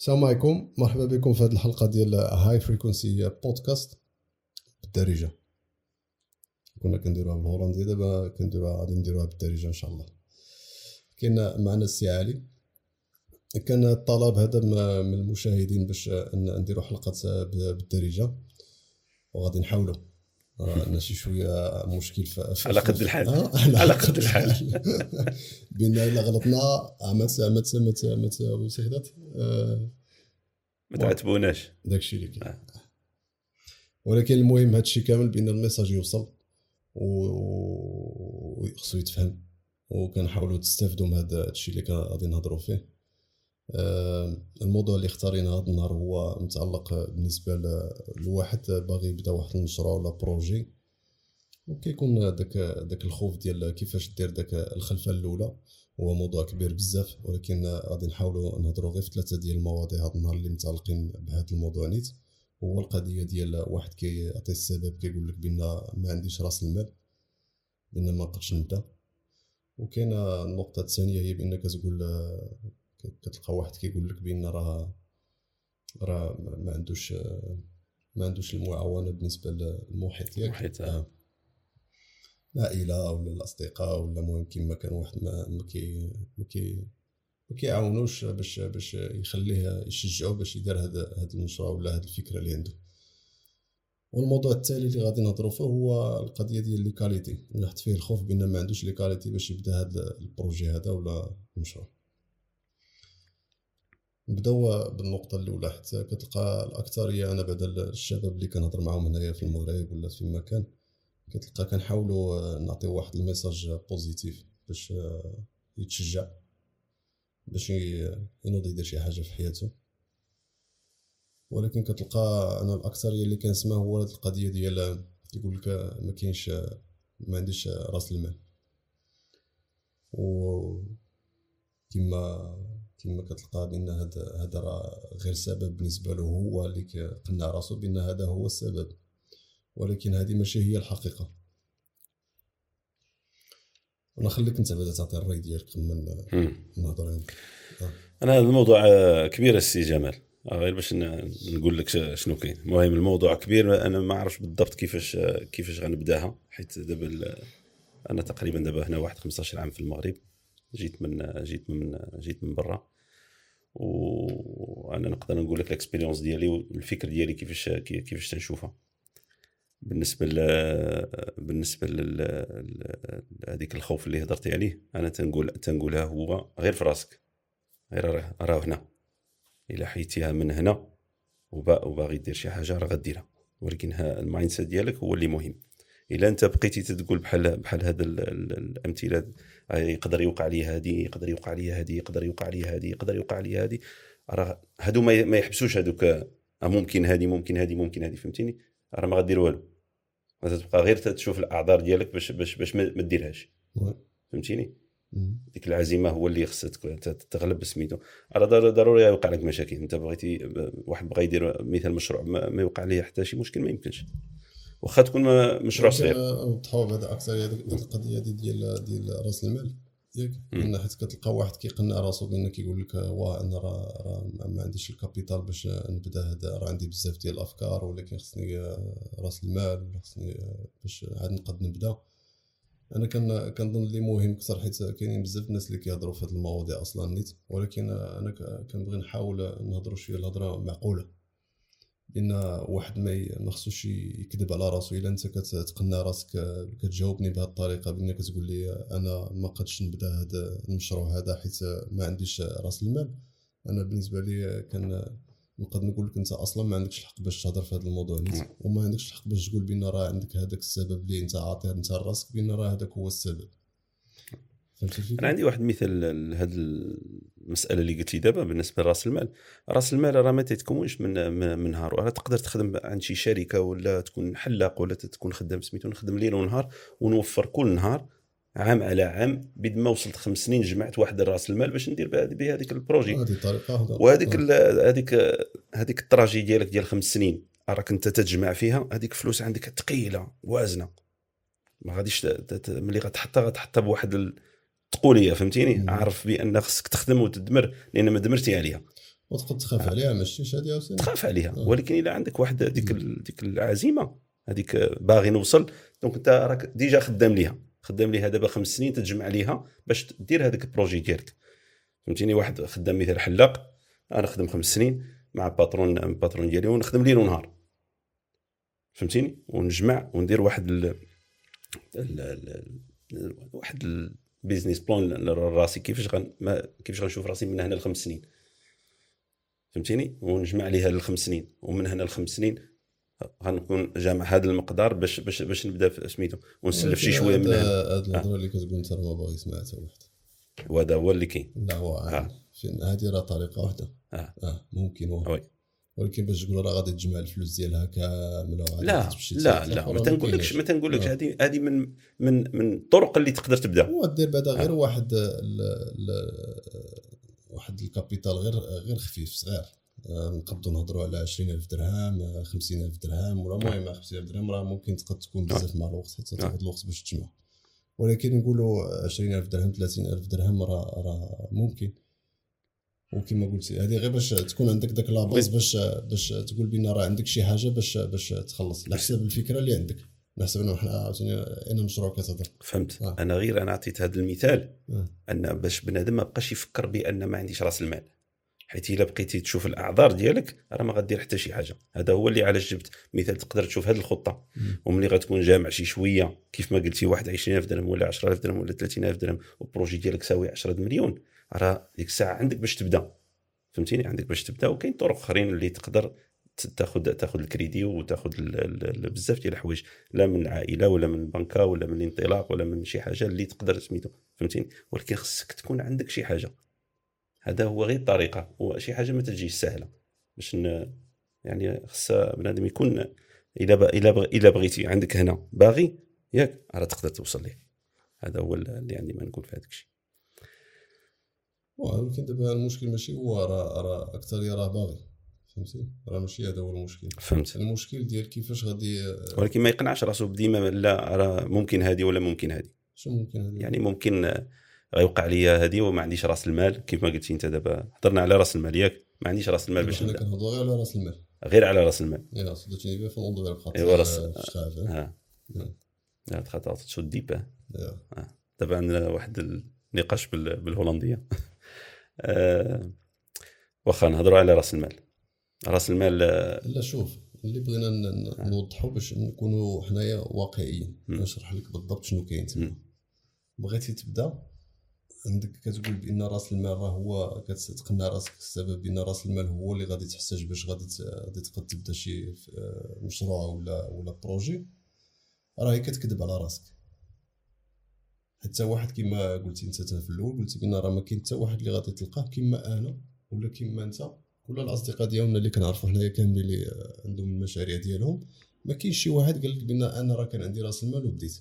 السلام عليكم. مرحبا بكم في هذه الحلقة ديال High Frequency بودكاست بالدارجة. كنا كنديروها بالهولنديه دابا كنديروها غادي نديروها بالدارجة إن شاء الله. كاين معنا السي علي. كان الطلب هذا من المشاهدين باش نديروا حلقة بالدارجة وغادي نحاولوا. عندنا شي شوية مشكل في على قد الحال. على قد الحال. بان إلا غلطنا ما ما ما ما ما تعاتبوناش. داكشي اللي كاين. آه. ولكن المهم هادشي كامل بأن ال message يوصل وخصو يتفهم. وكنحاولوا تستافدوا من هذا الشيء اللي غادي نهضروا فيه. آه، الموضوع اللي اختارينا هذا النهار هو متعلق بالنسبة لواحد باغي يبدأ واحد المشروع ولا projet. وكيكون داك داك الخوف ديال كيفاش دير داك الخلفة الأولى. هو موضوع كبير بزاف ولكن غادي نحاولوا نهضروا غير في ثلاثة ديال المواضيع هذا النهار اللي متعلقين بهذا الموضوع نيت. هو القضية ديال واحد كيعطي السبب كيقول لك بأن ما عنديش راس المال بأن ما نقدرش نبدأ. وكاينة النقطة الثانية هي بأنك تقول كتلقى واحد كيقول لك بأن راه راه ما عندوش ما عندوش المعاونة بالنسبة للمحيط ياك. المحيط آه. العائله ولا الأصدقاء ولا المهم كيما كان واحد ما ما كي ما كي ما كيعاونوش باش باش يخليه يشجعو باش يدير هذا هذا المشروع ولا هذه الفكرة اللي عنده. والموضوع التالي اللي غادي نهضروا فيه هو القضية ديال les qualités. نحط فيه الخوف بأن ما عندوش les qualités باش يبدا هذا ال projet هذا ولا المشروع. نبداو بالنقطة الأولى حتى كتلقى الأكثرية أنا بعد الشباب اللي كنهضر معاهم هنايا في المغرب ولا في مكان كتلقى كنحاولوا نعطيو واحد ال message positif باش يتشجع باش ينوض يدير شي حاجة في حياته. ولكن كتلقى أنا الأكثرية اللي كنسمع هو القضية ديال يقول لك ما كاينش ما عنديش راس المال. و كما كما كتلقى بأن هذا هذا راه غير سبب بالنسبة له هو اللي قنع راسو بأن هذا هو السبب. ولكن هذه ماشي هي الحقيقة. أنا خليك أنت بعدا تعطي الرأي ديالك قبل ما نهضر آه. أنا هذا الموضوع آه، كبير السي جمال. آه، غير باش نقول لك شنو كاين. المهم الموضوع كبير. أنا ما عرفش بالضبط كيفاش كيفاش غنبداها حيت دابا أنا تقريبا دابا هنا واحد 15 عام في المغرب. جيت من جيت من جيت من برا. وأنا نقدر نقول لك ال expérience ديالي والفكر ديالي كيفاش كيفاش تنشوفها. بالنسبة ل بالنسبة لهذيك الخوف اللي هضرتي عليه أنا تنقول تنقولها هو غير في راسك. غير راه هنا. إلا حيتيها من هنا وباغي دير شي حاجة راه غديرها. ولكن ال mindset ديالك هو اللي مهم. إلا أنت بقيتي تقول بحال بحال هذا الأمثلة يقدر يوقع لي هذه يقدر يوقع لي هذه يقدر يوقع لي هذه يقدر يوقع لي هذه. راه هادو ما يحبسوش هذوك ممكن هذه ممكن هذه ممكن هذه فهمتيني؟ راه ما غدير والو. تبقى غير تشوف الأعذار ديالك باش باش باش ما ديرهاش. فهمتيني؟ ديك العزيمة هو اللي خصك تغلب سميتو. راه ضروري يوقع لك مشاكل. أنت بغيتي واحد بغى يدير مثال مشروع ما, يوقع ليه حتى شي مشكل ما يمكنش. واخا تكون مشروع صغير نوضحوا هذا أكثر هذه القضية ديال ديال رأس المال. ياك؟ لأن حيت كتلقى واحد كيقنع راسو بأن كيقول لك واه أنا راه ما عنديش الكابيتال باش نبدأ هذا. راه عندي بزاف ديال الأفكار ولكن خصني رأس المال ولا خصني باش عاد نقد نبدأ. أنا كان كنظن اللي مهم أكثر حيت كاينين بزاف الناس اللي كيهضروا في هذه المواضيع أصلا نيت. ولكن أنا كنبغي نحاول نهضروا شوية الهضرة معقولة. بان واحد ما خصوش يكذب على راسو. إلا أنت كتقنع راسك كتجاوبني بهذه الطريقة بأنك تقول لي أنا ما قدش نبدأ هذا المشروع هذا حيت ما عنديش راس المال. أنا بالنسبة لي كان نقدر نقول لك أنت أصلا ما عندكش الحق باش تهضر في هذا الموضوع نعم. وما عندكش الحق باش تقول بأن راه عندك هذاك السبب اللي أنت عاطيه أنت لراسك بأن راه هذاك هو السبب. أنا عندي واحد المثال لهذه المسألة اللي قلت لي دابا بالنسبة لرأس المال. رأس المال راه ما تتكونش من من نهار راه تقدر تخدم عند شي شركة ولا تكون حلاق ولا تكون خدام سميتو نخدم ليل ونهار ونوفر كل نهار عام على عام بيد ما وصلت خمس سنين جمعت واحد رأس المال باش ندير بهذيك البروجي. هذه طريقه وهذيك هذيك هذيك الطراجي ديالك ديال خمس سنين راك انت تجمع فيها هذيك فلوس عندك ثقيله وازنة. ما غاديش ملي غتحطها غتحطها بواحد تقولية فهمتيني؟ عارف بأن خصك تخدم وتدمر لأن ما دمرتي عليها. وتقدر تخاف عليها ما شتيش هذه عاوتاني تخاف عليها. ولكن الا عندك واحد ديك ديك العزيمة هذيك باغي نوصل. donc أنت راك déjà خدام ليها. خدام ليها دابا خمس سنين تتجمع ليها باش دير هذاك ال projet ديالك. فهمتيني؟ واحد خدام مثال حلاق أنا خدم خمس سنين مع patron ال patron ديالي ونخدم ليل ونهار. فهمتيني؟ ونجمع وندير واحد ال... ال... ال... ال... واحد ال business plan لراسي كيفاش غن... ما... كيفاش غنشوف راسي من هنا لخمس سنين. فهمتيني؟ ونجمع ليها للخمس سنين. ومن هنا لخمس سنين غنكون جامع هذا المقدار باش باش باش نبدأ في سميتو ونسلف شي شوية من هنا. هاد الهضره اللي كتقول أنت ما باغي يسمعها حتى واحد. وهذا هو اللي كاين. لا هو آه. هذه راه طريقة واحدة. آه. آه ممكن هو وي. ولكن باش تقول راه غادي تجمع الفلوس ديالها كاملة لا لا لا ما تنقولكش. ما تنقولكش. آه. هذه هذه من من من الطرق اللي تقدر تبدأ. هو دير بعدا غير آه. واحد ال ال واحد ال capital غير غير خفيف صغير. آه، نقدروا نهضروا على 20000 درهم آه، 50000 درهم ولا المهم 50000 درهم راه ممكن تقد تكون بزاف مع الوقت حتى تاخذ الوقت باش تجمع ولكن نقولوا 20000 درهم 30000 درهم راه راه ممكن. وكما قلتي هذه غير باش تكون عندك داك la base باش باش تقول بأن راه عندك شي حاجة باش باش تخلص. على حسب الفكرة اللي عندك. على حسب إنه حنا عاوتاني أنا مشروع كتهضر. فهمت. آه. أنا غير أنا عطيت هذا المثال آه. أن باش بنادم ما بقاش يفكر بأن ما عنديش رأس المال. حيت إلا بقيتي تشوف الأعذار ديالك راه ما غدير حتى شي حاجة. هذا هو اللي علاش جبت. مثال تقدر تشوف هذه الخطة. وملي غتكون جامع شي شوية كيف ما قلتي واحد 20000 درهم ولا 10000 درهم ولا 30000 درهم وال projet ديالك تساوي 10 مليون راه ديك الساعة عندك باش تبدأ. فهمتيني؟ عندك باش تبدأ. وكاين طرق أخرين اللي تقدر تاخذ تاخذ الكريدي وتاخذ بزاف ديال الحوايج. لا من العائلة ولا من البنكة ولا من الانطلاق ولا من شي حاجة اللي تقدر سميتو فهمتيني؟ ولكن خصك تكون عندك شي حاجة. هذا هو غير الطريقة. وشي حاجة ما تجيش سهلة. باش. يعني خص بنادم يكون إلا ب... إلا بغ... إلا بغيتي. عندك هنا باغي ياك راه تقدر توصل ليه. هذا هو اللي عندي ما نقول في هذاك الشيء. ولكن دابا المشكل ماشي هو راه راه أكثر راه باغي. فهمتي؟ راه ماشي هذا هو المشكل. فهمت. المشكل ديال كيفاش غادي ولكن ما يقنعش راسو بديما لا راه ممكن هذه ولا ممكن هذه شنو ممكن هذا يعني ممكن غيوقع لي هذه وما عنديش راس المال. كيف ما قلتي انت دابا هضرنا على راس المال ياك. ما عنديش راس المال باش نبدأ. كنهضروا غير على راس المال. غير على راس المال. يا صدقتني بها فنوضوا غير بخاطر إيوا راس- آه، خاف، آه. ها نعم. لا تخاطر تشو ديب. يا. دابا عندنا واحد النقاش بال- بالهولندية. آه، واخا نهضروا على راس المال. راس المال آه، لا شوف اللي بغينا نوضحوا باش نكونوا حنايا واقعيين. نشرح لك بالضبط شنو كاين تما. بغيتي تبدأ؟ عندك كتقول بأن راس المال راه هو كتقنع راسك السبب بأن راس المال هو اللي غادي تحتاج باش غادي غادي تقد تبدا شي آه، مشروع ولا ولا بروجي راهي كتكذب على راسك. حتى واحد كما قلتي أنت في الأول قلتي بأن راه ما كاين حتى واحد اللي غادي تلقاه كما أنا ولا كما أنت. ولا الأصدقاء ديالنا اللي كنعرفوا حنايا كاملين اللي آه، عندهم المشاريع ديالهم ما كاينش شي واحد قال لك بأن أنا راه كان عندي راس المال وبديت.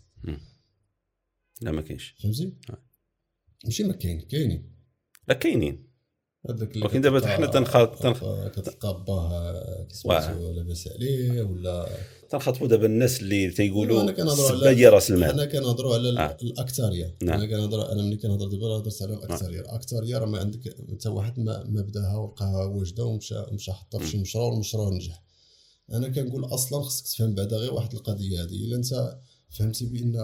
لا ما كاينش. فهمتي؟ ماشي ما كاين كاينين. لا كاينين. هذاك اللي ولكن دابا حنا تنخ- تنخ- كتلقى كيسميتو لاباس عليه ولا تنخاطبوا دابا الناس اللي تيقولوا السبه ديال راس المال. حنا كنهضروا على آه. الأكثرية. نعم. أنا كنهضر أنا ملي كنهضر دابا هضرت على الأكثرية. الأكثرية راه ما عندك حتى واحد ما, ما بداها ولقاها واجدة ومشى مشى حطها في شي مشروع والمشروع نجح. أنا كنقول أصلا خصك تفهم بعدا غير واحد القضية هذه. إلا أنت فهمتي بأن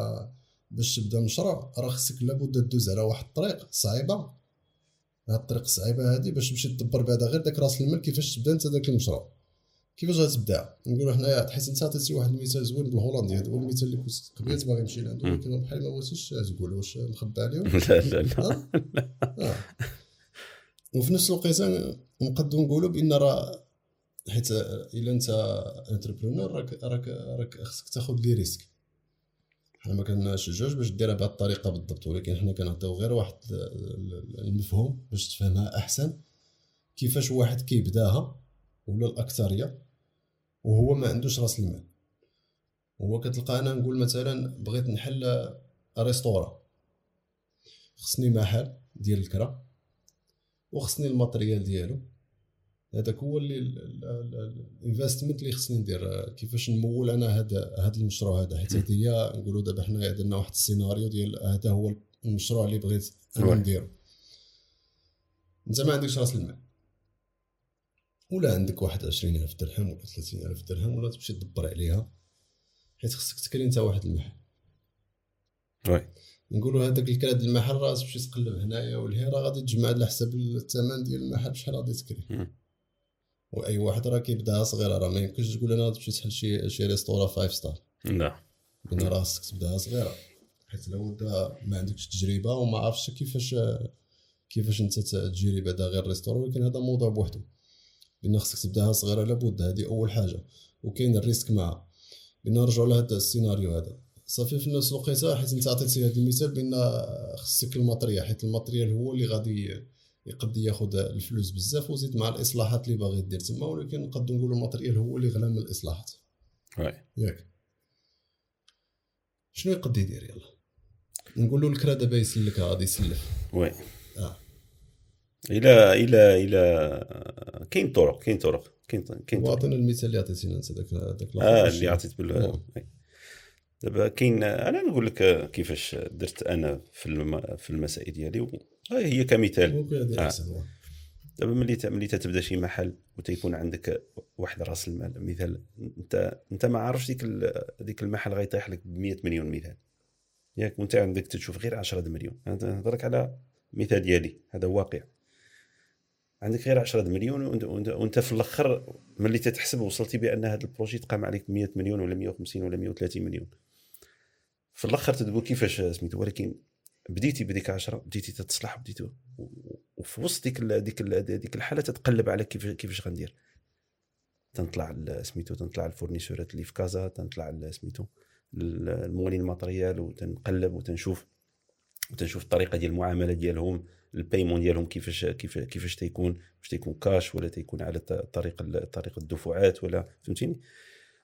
باش تبدا مشروع راه خصك لابد دوز على واحد الطريق صعيبة. هاد الطريق الصعيبه هذه باش تمشي تدبر بعدا غير داك راس المال كيفاش تبدا انت داك المشروع. كيفاش غتبدا نقولوا حنايا حيت انت عطيتي واحد المثال زوين بالهولندي هذا هو المثال اللي كنت قبيت باغي نمشي لعنده ولكن بحال ما بغيتيش تقول واش نخبى عليهم. لا لا لا. آه. وفي نفس الوقت نقدروا نقولوا بإن راه حيت إلا انت entrepreneur راك راك راك خصك تاخذ les risques. ما كنشجعوش باش ديرها بهذه الطريقة بالضبط ولكن حنا كنعطيو غير واحد المفهوم باش تفهمها أحسن كيفاش واحد كيبداها ولا الأكثرية وهو ما عندوش رأس المال. هو كتلقى أنا نقول مثلا بغيت نحل restaurant خصني محل ديال الكرا وخصني ال matériel ديالو. هذاك هو اللي ال investment اللي خصني ندير. كيفاش نمول أنا هذا هذا المشروع هذا. حيت هذه هي نقولوا دابا حنا درنا واحد السيناريو ديال هذا هو المشروع اللي بغيت أنا. نديرو. أنت ما عندكش رأس المال. ولا عندك واحد 20000 درهم ولا 30000 درهم ولا تمشي تدبر عليها. حيت خصك تكري انت واحد المحل. Oui. نقولوا هذاك الكراد المحل راه تمشي تقلب هنايا ولهي راه غادي تجمع على حساب الثمن ديال المحل. شحال غادي تكري. وأي واحد راه كيبداها صغيره راه ما يمكنش تقول أنا تمشي تحل شي شي restaurant five star لا. راه خصك تبداها صغيرة. حيت لو أنت ما عندكش تجربة وما عرفتش كيفاش كيفاش أنت تجري بعدا غير restaurant ولكن هذا موضوع بوحدو. لأن خصك تبداها صغيرة لابد هذه أول حاجة. وكاين ال risque معها. لأن نرجعوا لهذا السيناريو هذا. صافي في نفس الوقت حيت أنت عطيتي هذا المثال بأن خصك ال matériel حيت ال matériel هو اللي غادي يقد ياخذ الفلوس بزاف وزيد مع الإصلاحات اللي باغي دير تما ولكن نقدر نقولوا ال matériel هو اللي غلا من الإصلاحات. ياك. شنو يقد يدير؟ يلا. نقول له الكرا دابا يسلك غادي يسلف. وي. آه. إلى إلى إلى كاين طرق كاين طرق كاين كاين طرق. واعطينا المثال اللي عطيتينا أنت ذاك ذاك آه اللي عطيت بال نعم. دابا كاين أنا نقول لك كيفاش درت أنا في الم... في المسائل ديالي هي كمثال. آه. دابا ملي ملي تبدأ شي محل وتيكون عندك واحد راس المال مثال أنت أنت ما عارفش ديك. ديك المحل غيطيح لك ب 100 مليون مثال. ياك وأنت عندك تشوف غير 10 مليون. أنا نهضرك على مثال ديالي هذا واقع. عندك غير 10 مليون وأنت, في الأخر ملي تتحسب وصلتي بأن هذا البروجي تقام عليك ب 100 مليون ولا 150 ولا 130 مليون. في الأخر تدبو كيفاش سميتو؟ ولكن بديتي بديك 10 بديتي تتصلح بديتي وفي وسط ديك ال- ديك ال- ديك الحالة تتقلب على كيف كيفاش غندير. تنطلع سميتو تنطلع ال fournisseurات اللي في كازا تنطلع سميتو ال- الموالين ال matériel وتنقلب وتنشوف وتنشوف الطريقة ديال المعاملة ديالهم ال paiement ديالهم كيفاش كيف كيفاش تيكون واش تيكون كاش ولا تيكون على طريق طريق الدفعات ولا فهمتيني؟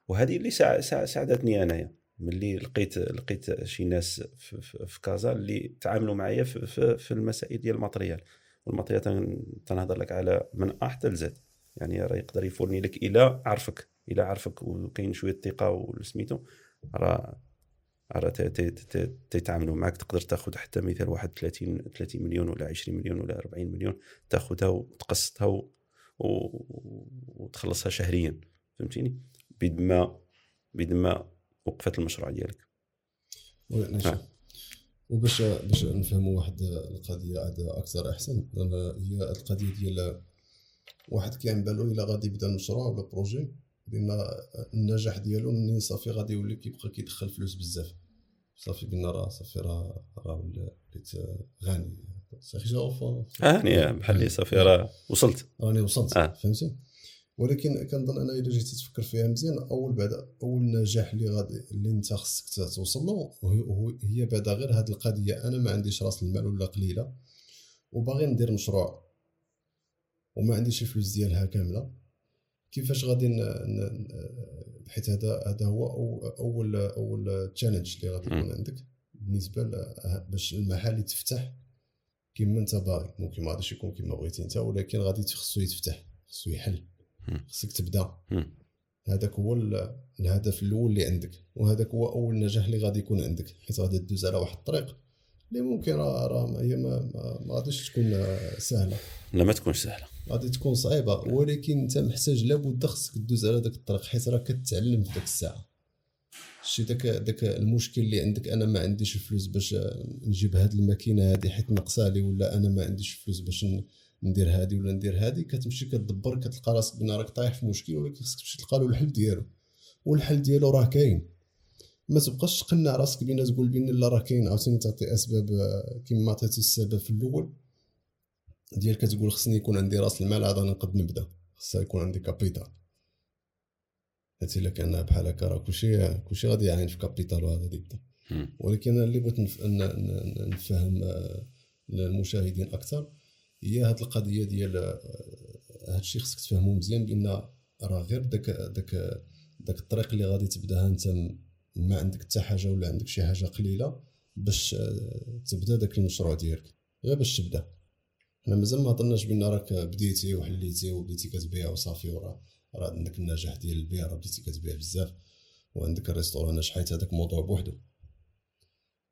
وهذه اللي ساع- ساع- ساعدتني أنايا. ملي لقيت لقيت شي ناس في, في, في كازا اللي تعاملوا معايا في, في, في المسائل ديال ال matériel. والماتريال تن- تنهضر لك على من أ حتى لزد يعني راه يقدر يفورني لك إلى عرفك. إلى عرفك. وكاين شوية ثقه وسميتو راه راه تيتعاملوا معك تقدر تاخذ حتى مثال واحد 30 30 مليون ولا 20 مليون ولا 40 مليون تاخذها وتقسطها و... و... وتخلصها شهريا. فهمتيني؟ بيد ما ما وقفت المشروع ديالك. وباش باش نفهموا واحد القضية عاد أكثر أحسن هي القضية ديال واحد كيعمل بالو إلا غادي يبدا المشروع ولا بروجي لأن النجاح ديالو منين صافي غادي يولي كيبقى كيدخل فلوس بزاف. صافي قلنا راه صافي راه راه وليت غني. صافي شوف هاني بحال لي صافي راه وصلت. راني وصلت آه. فهمتي؟ ولكن كنظن أنا إلا جيتي تفكر فيها مزيان أول بعد أول نجاح اللي غادي اللي أنت خصك توصل له هي بعد غير هذه القضية أنا ما عنديش رأس المال ولا قليلة وباغي ندير مشروع وما عنديش الفلوس ديالها كاملة كيفاش غادي ن... حيت هذا هذا هو أول أول تشالنج اللي غادي يكون. عندك بالنسبة ل... باش المحل يتفتح كما أنت باغي ممكن ما غاديش يكون كما بغيتي أنت ولكن غادي خصو يتفتح خصو يحل. خصك تبدا. هذاك هو ال- الهدف الأول اللي عندك وهذاك هو أول نجاح اللي غادي يكون عندك حيت غادي تدوز على واحد الطريق اللي ممكن راه راه هي ما, ما, غاديش تكون سهلة. لا ما تكونش سهلة. غادي تكون صعيبة ولكن أنت محتاج لابد خصك دوز على داك الطريق حيت راه كتعلم في داك الساعة. شي داك داك المشكل اللي عندك أنا ما عنديش الفلوس باش نجيب هاد الماكينة هادي حيت ناقصه لي ولا أنا ما عنديش الفلوس باش ندير هادي ولا ندير هادي كتمشي كتدبر كتلقى راسك بان راك طايح في مشكل ولكن خصك تمشي تلقى له الحل ديالو. والحل ديالو راه كاين. ما تبقاش تقنع راسك بان تقول بان لا راه كاين. عاوتاني تعطي أسباب آه، كما عطيتي السبب في الأول. ديال كتقول خصني يكون عندي راس المال عاد أنا نقد نبدأ. خصها يكون عندي capital حيت إلا كان بحال هكا راه كلشي كلشي غادي يعاين في capital وهذا غادي يبدأ. ولكن أنا اللي بغيت نفهم آه، للمشاهدين أكثر هي هاد القضية ديال آه، هاد الشيء خصك تفهمو مزيان بأن راه غير داك داك داك الطريق اللي غادي تبداها أنت ما عندك حتى حاجة ولا عندك شي حاجة قليلة باش آه، تبدأ داك المشروع ديالك. غير باش تبدأ. حنا مازال ما هضرناش بأن راك بديتي وحليتي وبديتي كتبيع وصافي وراه راه عندك النجاح ديال البيع راه بديتي كتبيع بزاف وعندك ال restaurant نجحت هذاك موضوع بوحدو.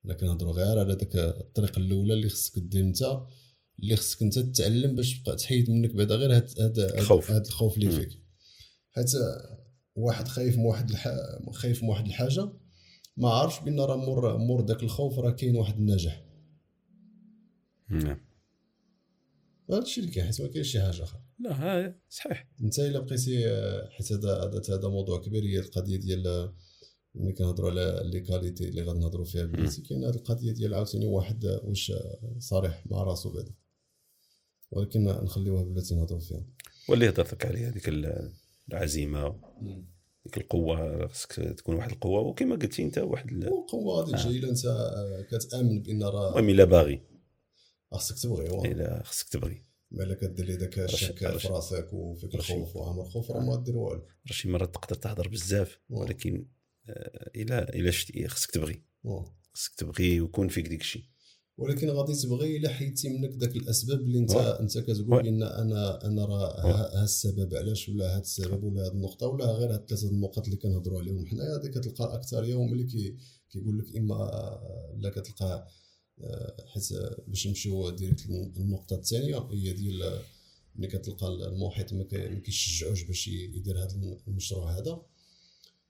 لكن نهضروا غير على داك الطريق الأولى اللي خصك دير أنت اللي خصك انت تتعلم باش تبقى تحيد منك بعدا غير هاد الخوف. هاد الخوف اللي. فيك. حيت واحد خايف من واحد الح... خايف من واحد الحاجة ما عارفش بأن راه مور مور داك الخوف راه كاين واحد النجاح. نعم. هذا الشيء اللي كاين حيت ما كاينش شي حاجة أخرى لا ها صحيح. انت الا بقيتي حيت هذا هذا موضوع كبير هي القضية ديال ملي كنهضروا على les qualités اللي غادي نهضروا فيها بلاتي كاين هذه القضية ديال عاوتاني واحد واش صريح مع راسو بعدا. ولكن نخليوها بلاتي نهضروا فيها. واللي هضرتك عليه هذيك ال- العزيمة ديك القوة خصك تكون واحد القوة. وكما قلتي أنت واحد ال- القوه هذيك جاية إلا أنت آه، كتأمن بأن راه المهم إلا باغي. خاصك تبغي واه. إلا خصك تبغي. ما إلا كدير لي داك الشك في راسك وفيك. الخوف وعامر الخوف راه ما دير والو. راه شي مرات تقدر تهضر بزاف. ولكن آه، إلا إلا شتي خصك تبغي. خصك تبغي ويكون فيك ديك الشيء ولكن غادي تبغي إلا حيدتي منك داك الأسباب اللي انت واه. أنت كتقول. بان أنا أنا راه. ها السبب علاش ولا هذا السبب ولا هذه النقطة ولا غير هاد ثلاثة النقط اللي كنهضروا عليهم حنايا هذه كتلقى الاكثريه هما اللي كي كيقول لك إما لا كتلقى آه، حيت باش نمشيو direct للنقطه الثانية هي ديال ملي كتلقى المحيط ما كيشجعوش باش يدير هذا المشروع هذا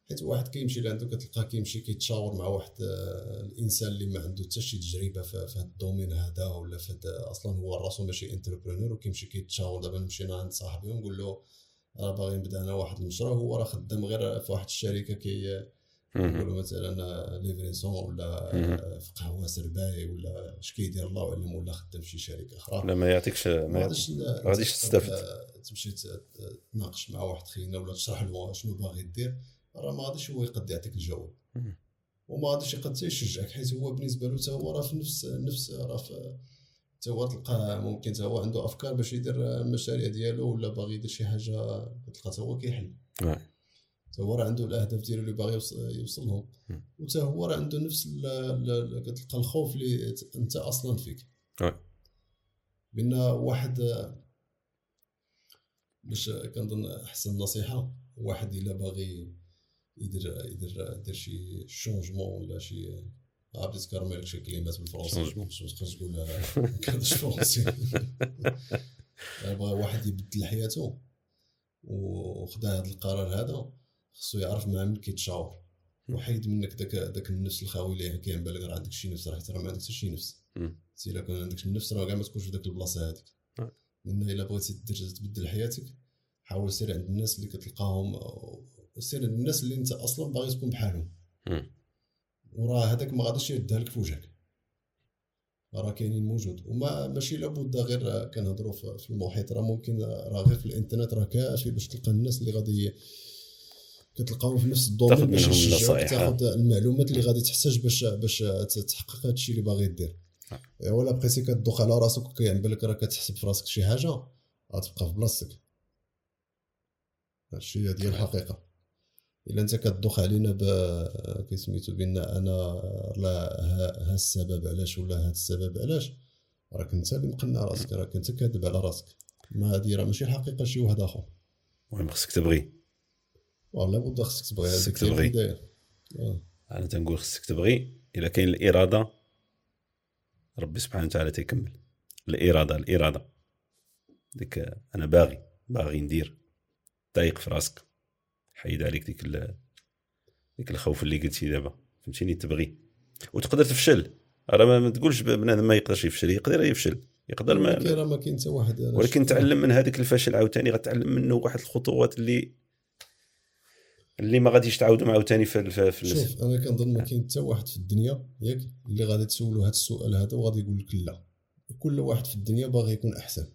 حيت واحد كيمشي لعندو كتلقاه كيمشي كيتشاور مع واحد آه، الإنسان اللي ما عنده حتى شي تجربة في هذا ال domaine هذا ولا في أصلا هو راسو ماشي entrepreneur وكيمشي كيتشاور دابا مشينا عند صاحبي ونقول له راه باغي نبدأ أنا واحد المشروع هو راه خدام غير في واحد الشركة كي. نقولوا مثلا livraison ولا. في قهوه serveur ولا اش كيدير الله اعلم ولا خدام في شي شركة أخرى لا ما يعطيكش ما غاديش تستافد. تمشي تناقش مع واحد خينا ولا تشرح له شنو باغي دير راه ما غاديش هو يقد يعطيك الجواب. وما غاديش يقد يشجعك حيت هو بالنسبة له حتى هو راه في نفس نفس راه في حتى هو تلقاه ممكن حتى هو عنده أفكار باش يدير المشاريع ديالو ولا باغي يدير شي حاجة كتلقى حتى هو كيحل آه. حتى هو راه عنده الأهداف ديالو اللي باغي يوصل, لهم. وحتى هو راه عنده نفس كتلقى الخوف اللي انت أصلا فيك آه. بان واحد باش كنظن أحسن نصيحة واحد إلا باغي يدير يدير يدير شي changement ولا شي عرفت تذكر مالك شي كلمات بالفرنسي changement. باش ما تبقاش تقولها كانش فرنسي. يعني بغى واحد يبدل حياته. وخدا هذا القرار هذا خصو يعرف مع من كيتشاور وحيد منك داك داك النفس الخاوي اللي كاين بالك راه عندك شي نفس راه راه ما عندك حتى شي نفس. حيت إلا كان عندك النفس راه كاع ما تكونش في ديك البلاصة هذيك آه. لأن إلا بغيتي تبدل حياتك حاول سير عند الناس اللي كتلقاهم سير الناس اللي انت أصلا باغي تكون بحالهم. وراه هذاك ما غاديش يردها لك في وجهك راه كاينين موجود. وما ماشي لابد غير كنهضروا في المحيط. راه ممكن راه غير في الانترنت راه كافي باش تلقى الناس اللي غادي كتلقاهم في نفس ال domaine باش يشجعوك. تاخذ المعلومات اللي غادي تحتاج باش باش تحقق هذا الشيء اللي باغي دير. آه. إيه ولا بقيتي كتدوخ على راسك وكيعن بالك راه كتحسب في راسك شي حاجة غتبقى في بلاصتك. هادشي هي ديال الحقيقة. إلا أنت كتدوخ علينا ب كيسميتو بأن أنا لا ها, السبب علاش ولا هذا السبب علاش؟ راك أنت اللي مقنع راسك راك أنت كاذب على راسك. ما هادي راه ماشي الحقيقة شي واحد آخر. المهم خصك تبغي. والله بد خصك تبغي خصك تبغي. آه. أنا تنقول خصك تبغي. إلا كاين الإرادة ربي سبحانه وتعالى تيكمل. الإرادة الإرادة. ديك أنا باغي باغي ندير. ضايق في راسك. حيد عليك ديك ال- ديك الخوف اللي قلتي دابا. فهمتيني؟ تبغي. وتقدر تفشل. راه ما- تقولش بنادم ما يقدرش يفشل. يقدر يفشل. يقدر ما راه ما كاين حتى واحد ولكن تعلم من هذاك الفشل عاوتاني غتعلم منه واحد الخطوات اللي اللي ما غاديش تعاودهم عاوتاني في في, في شوف أنا كنظن ما كاين حتى واحد في الدنيا ياك اللي غادي تسولو هذا السؤال هذا وغادي يقول لك لا. كل واحد في الدنيا باغي يكون أحسن.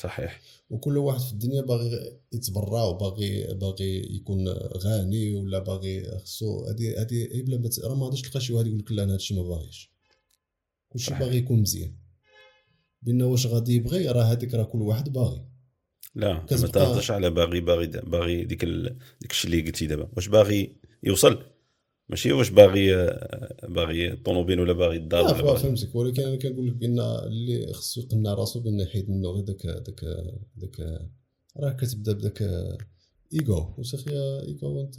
صحيح. وكل واحد في الدنيا باغي يتبرع وباغي باغي يكون غني ولا باغي خصو هادي هادي بلا ما راه ما غاديش تلقى شي واحد يقول لك لا أنا هادشي ما باغيش. كلشي. باغي يكون مزيان. بأن واش غادي يبغي راه هذيك راه كل واحد باغي. لا ما تهضرش على باغي باغي باغي ديك ال... ديك الشيء اللي قلتي دابا. واش باغي يوصل؟ ماشي واش باغي باغي الطوموبيل ولا باغي الدار لا ولا باغي؟ فهمتك. ولكن أنا كنقول لك بأن اللي خصو يقنع راسو بان يحيد منه غير داك داك داك راه كتبدا بداك إيغو. واش أخي إيغو أنت؟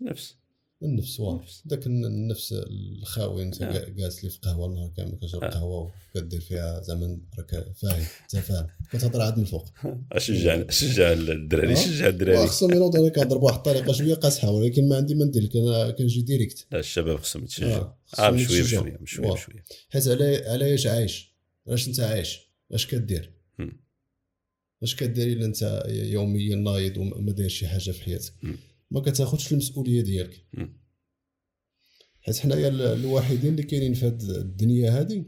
نفس. النفس النفس. ذاك النفس الخاوي انت نعم. جا- جالس لي في قهوة النهار كامل كتشرب آه. قهوة وكدير فيها زعما راك فاهم انت فاهم كتهضر عاد من الفوق أشجع أشجع الدراري. شجع الدراري خصهم ينوضوا أنا كنهضر بواحد الطريقة شوية قاصحه ولكن ما عندي ما ندير لك أنا كنجي direct لا الشباب خصهم يتشجعوا آه، آه بشوية. بشوية بشوية. بشوية حيت على علاش عايش علاش انت عايش اش كدير. اش كدير إلا انت يوميا نايض وما داير شي حاجة في حياتك. ما كتاخذش المسؤولية ديالك. حيت حنايا ال- الوحيدين اللي كاينين في هاد الدنيا هادي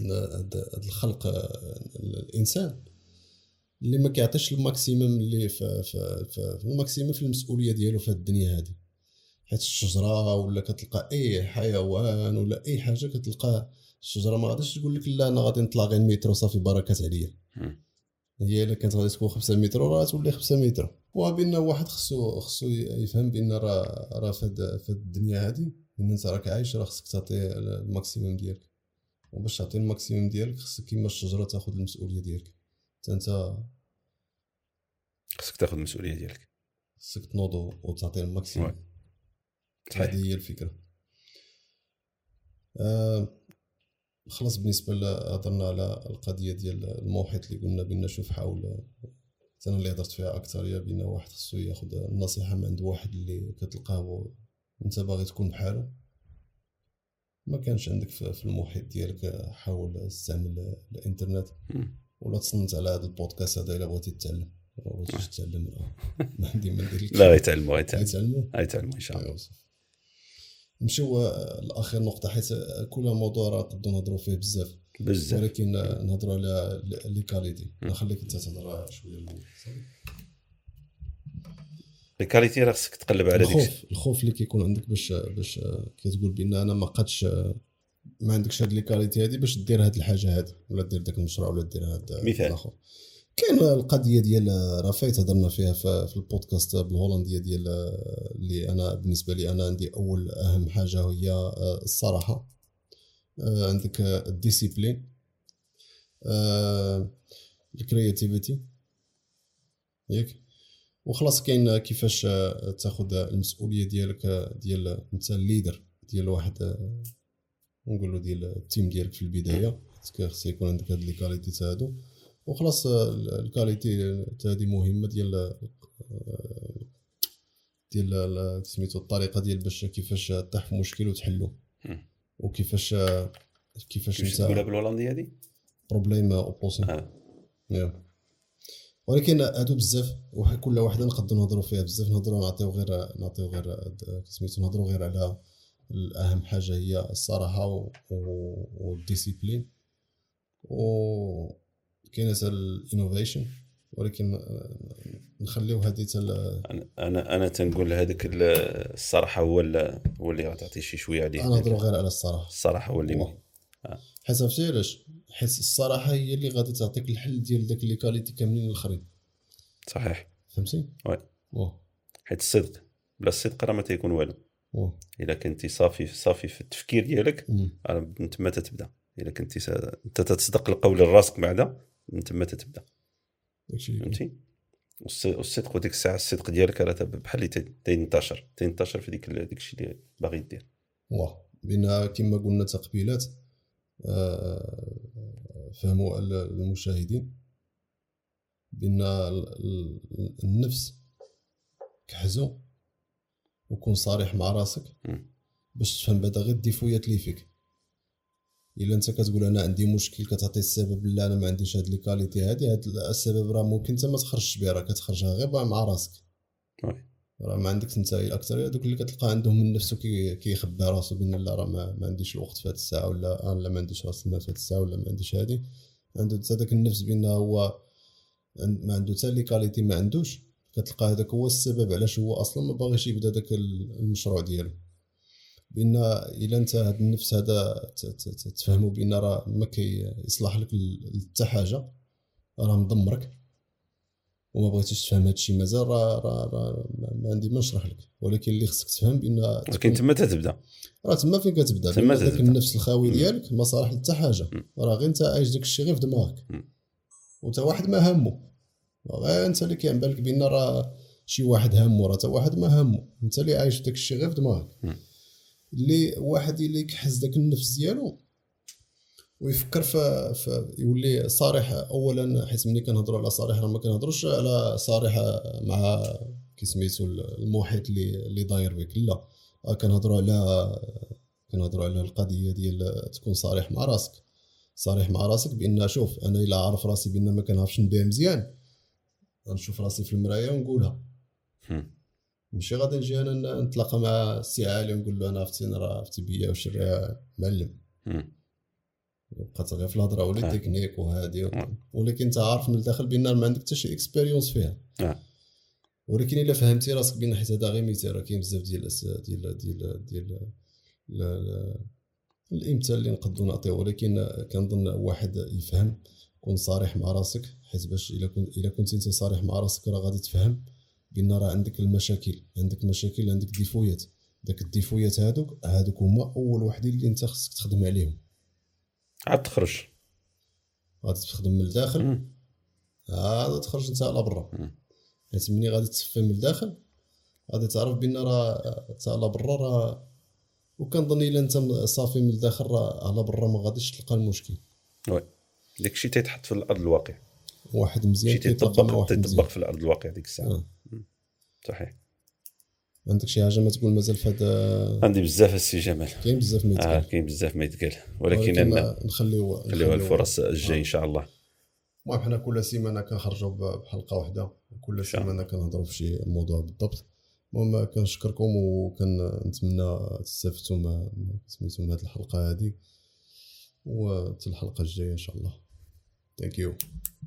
هاد الخلق الإنسان اللي ما كيعطيش ال maximum اللي في, في, في, في ال maximum في المسؤولية ديالو في هاد الدنيا هادي حيت الشجرة ولا كتلقى أي حيوان ولا أي حاجة كتلقاه الشجرة ما غاديش تقول لك لا أنا غادي نطلع غير متر وصافي بركات عليا. هي إلا كانت غادي تكون 5 متر راه تولي 5 متر وبان واحد خصو خصو يفهم بان راه راه في هاد في هاد الدنيا هادي ان انت راك عايش راه خصك تعطي ال maximum ديالك. وباش تعطي ال maximum ديالك خصك كيما الشجرة تاخذ المسؤولية ديالك. حتى انت خصك تاخذ المسؤولية ديالك. خصك تنوض وتعطي ال maximum. هذه هي الفكرة. آه خلاص بالنسبة ل- هضرنا على القضية ديال المحيط اللي قلنا بأن شوف حاول أنا اللي هضرت فيها أكثر هي بان واحد خصو ياخذ النصيحة من عند واحد اللي كتلقاه أنت باغي تكون بحاله ما كانش عندك في المحيط ديالك حاول استعمل الإنترنت. ولا تصنت على هذا البودكاست هذا إلا بغيتي تتعلم. ولا بغيتيش تتعلم راه ما عندي ما ندير لا غيتعلموا غيتعلموا غيتعلموا إن شاء الله. صافي. نمشيو آه، لأخر نقطة حيت كل موضوع راه نقدروا نهضروا فيه بزاف. بزاف ولكن نهضروا على لي كاليتي. نخليك انت تهضر شوية صافي. ال qualité راه خصك تقلب على ديك الخوف الخوف اللي كيكون عندك باش باش كتقول بأن أنا ما آه، ما عندكش هاد les qualités هادي باش دير هاد الحاجة هادي ولا دير داك المشروع ولا دير هاد مثال. كاين القضية ديال راه فايت هضرنا فيها في, البودكاست بالهولندية ديال اللي أنا بالنسبة لي أنا عندي أول أهم حاجة هي الصراحة. عندك آه، ال discipline آه، ال créativité ياك؟ وخلاص كاين كيفاش آه، تاخذ المسؤولية ديالك آه، ديال انت ال leader ديال واحد آه، نقولوا ديال ال team ديالك في البداية خصك يكون عندك هاد les qualités هادو. وخلاص آه، ال qualité تا هادي مهمة ديال آه، ديال ال- سميتو الطريقة ديال باش كيفاش طيح في مشكل وتحلو. وكيفاش آه، كيفاش كيفاش تقولها بالهولنديه هذه بروبليم اوبوسين آه. يا. ولكن هادو بزاف كل واحدة نقدروا نهضروا فيها. بزاف نهضروا نعطيو غير نعطيو غير سميتو نهضروا غير على الاهم حاجة هي الصراحة والديسيبلين و كاينة الانوفيشن ولكن آه، نخليو هذه ال- أنا أنا تنقول هذاك ال- الصراحة هو هو اللي غتعطي شي شوية عليه. نهضروا غير على الصراحة. الصراحة هو اللي. مهم. حيت عرفتي علاش؟ حيت الصراحة هي اللي غادي تعطيك الحل ديال داك les qualités كاملين الاخرين صحيح. فهمتي oui. حيت الصدق. بلا الصدق راه ما تيكون والو. إلا كنتي صافي صافي في التفكير ديالك من تما تتبدا إلا كنتي. أنت تتصدق القول لراسك بعدا من تما تتبدا. فهمتي؟ والص- والصدق وديك الساعة الصدق ديالك راه بحال اللي تي- تينتشر تينتشر في ديك ديك الشيء اللي باغي دير. واه بأن كما قلنا تقبيلات آه، فهموا ال- المشاهدين بأن ال- ال- النفس كحزو وكون صريح مع راسك. باش تفهم بعدا غير ال défauts يات اللي فيك إلا أنت كتقول أنا عندي مشكل كتعطي السبب لا أنا ما عنديش هاد les qualités هادي هاد السبب راه ممكن أنت ما تخرجش به راه كتخرجها غير مع راسك. راه ما عندكش أنت الاكثريه دوك اللي كتلقى عندهم من نفسه كي- كيخبي راسو بأن لا راه ما, ما عنديش الوقت في هذه الساعة ولا أنا لا ما عنديش راس المال في هذه الساعة ولا ما عنديش هذه عنده حتى داك النفس بأن هو ما عنده حتى les qualités ما عندوش كتلقى هذاك هو السبب علاش هو أصلا ما باغيش يبدا داك ال- المشروع ديالو. بأن إلا أنت هاد النفس هذا تفهموا بأن راه ما كيصلح لك حتى حاجة راه مدمرك وما بغيتيش تفهم هذا الشيء مازال راه راه راه ما- عندي ما نشرح لك ولكن اللي خصك تفهم بأن ولكن تما تتبدأ راه تما فين كتبدأ تما داك. النفس الخاوي. ديالك ما صالح لحتى حاجة. راه غير انت عايش داك الشيء غير في دماغك. وتا واحد ما همه غير انت اللي كيعن بالك بأن راه شي واحد هامو راه تا واحد ما هامو انت اللي عايش داك الشيء غير في دماغك. اللي واحد اللي كيحس داك النفس ديالو ويفكر في يولي صريح اولا حيت ملي كنهضروا على صريح راه ما كنهضروش على صريح مع كي سميتو المحيط اللي اللي داير بك لا. آه، كنهضروا على كنهضروا على القضية ديال تكون صريح مع راسك. صريح مع راسك بأن شوف أنا إلا عارف راسي بأن ما كنعرفش نبيع مزيان غنشوف راسي في المراية ونقولها. ماشي غادي نجي أنا نتلاقى مع السي عالي ونقول له أنا عرفتي راه عرفتي بيا واش راه معلم. بقات غير في الهضرة ولي آه. تكنيك وهادي آه. ولكن انت عارف من الداخل بان ما عندك حتى شي expérience فيها آه. ولكن الا فهمتي راسك بان حيت هذا غير مثال راه كاين بزاف ديال ديال ديال ديال ال- ال- الامثال اللي نقدروا نعطيه ولكن كنظن واحد يفهم كون صريح مع راسك حيت باش إلا كنت إلا كنت انت صريح مع راسك راه غادي تفهم بان راه عندك المشاكل عندك مشاكل عندك ديفويات. داك الديفويات هادوك هادوك هما أول وحدين اللي أنت خصك تخدم عليهم. عاد تخرج. غادي تخدم من الداخل. عاد تخرج أنت على برا. حيت ملي غادي تصفي من الداخل غادي تعرف بأن راه أنت على برا راه وكنظن إلا أنت صافي من الداخل راه على برا ما غاديش تلقى المشكل. وي. داك الشيء تيتحط في الأرض الواقع. واحد مزيان تيطبق تيطبق في الأرض الواقع ديك الساعة. آه. صحيح. عندك شي حاجة ما تقول؟ مازال في هذا عندي بزاف السي جمال. كاين بزاف ما يتقال. كاين بزاف ما يتقال. ولكن نخليو خليوها الفرص الجاي إن شاء الله. المهم حنا كل سيمانة كنخرجوا بحلقة واحدة كل. سيمانة كنهضروا في شي موضوع بالضبط. المهم كنشكركم وكنتمنى تستافدوا ما سميتو من هذه الحلقة هذه وحتى الحلقة الجاية إن شاء الله. ثانك يو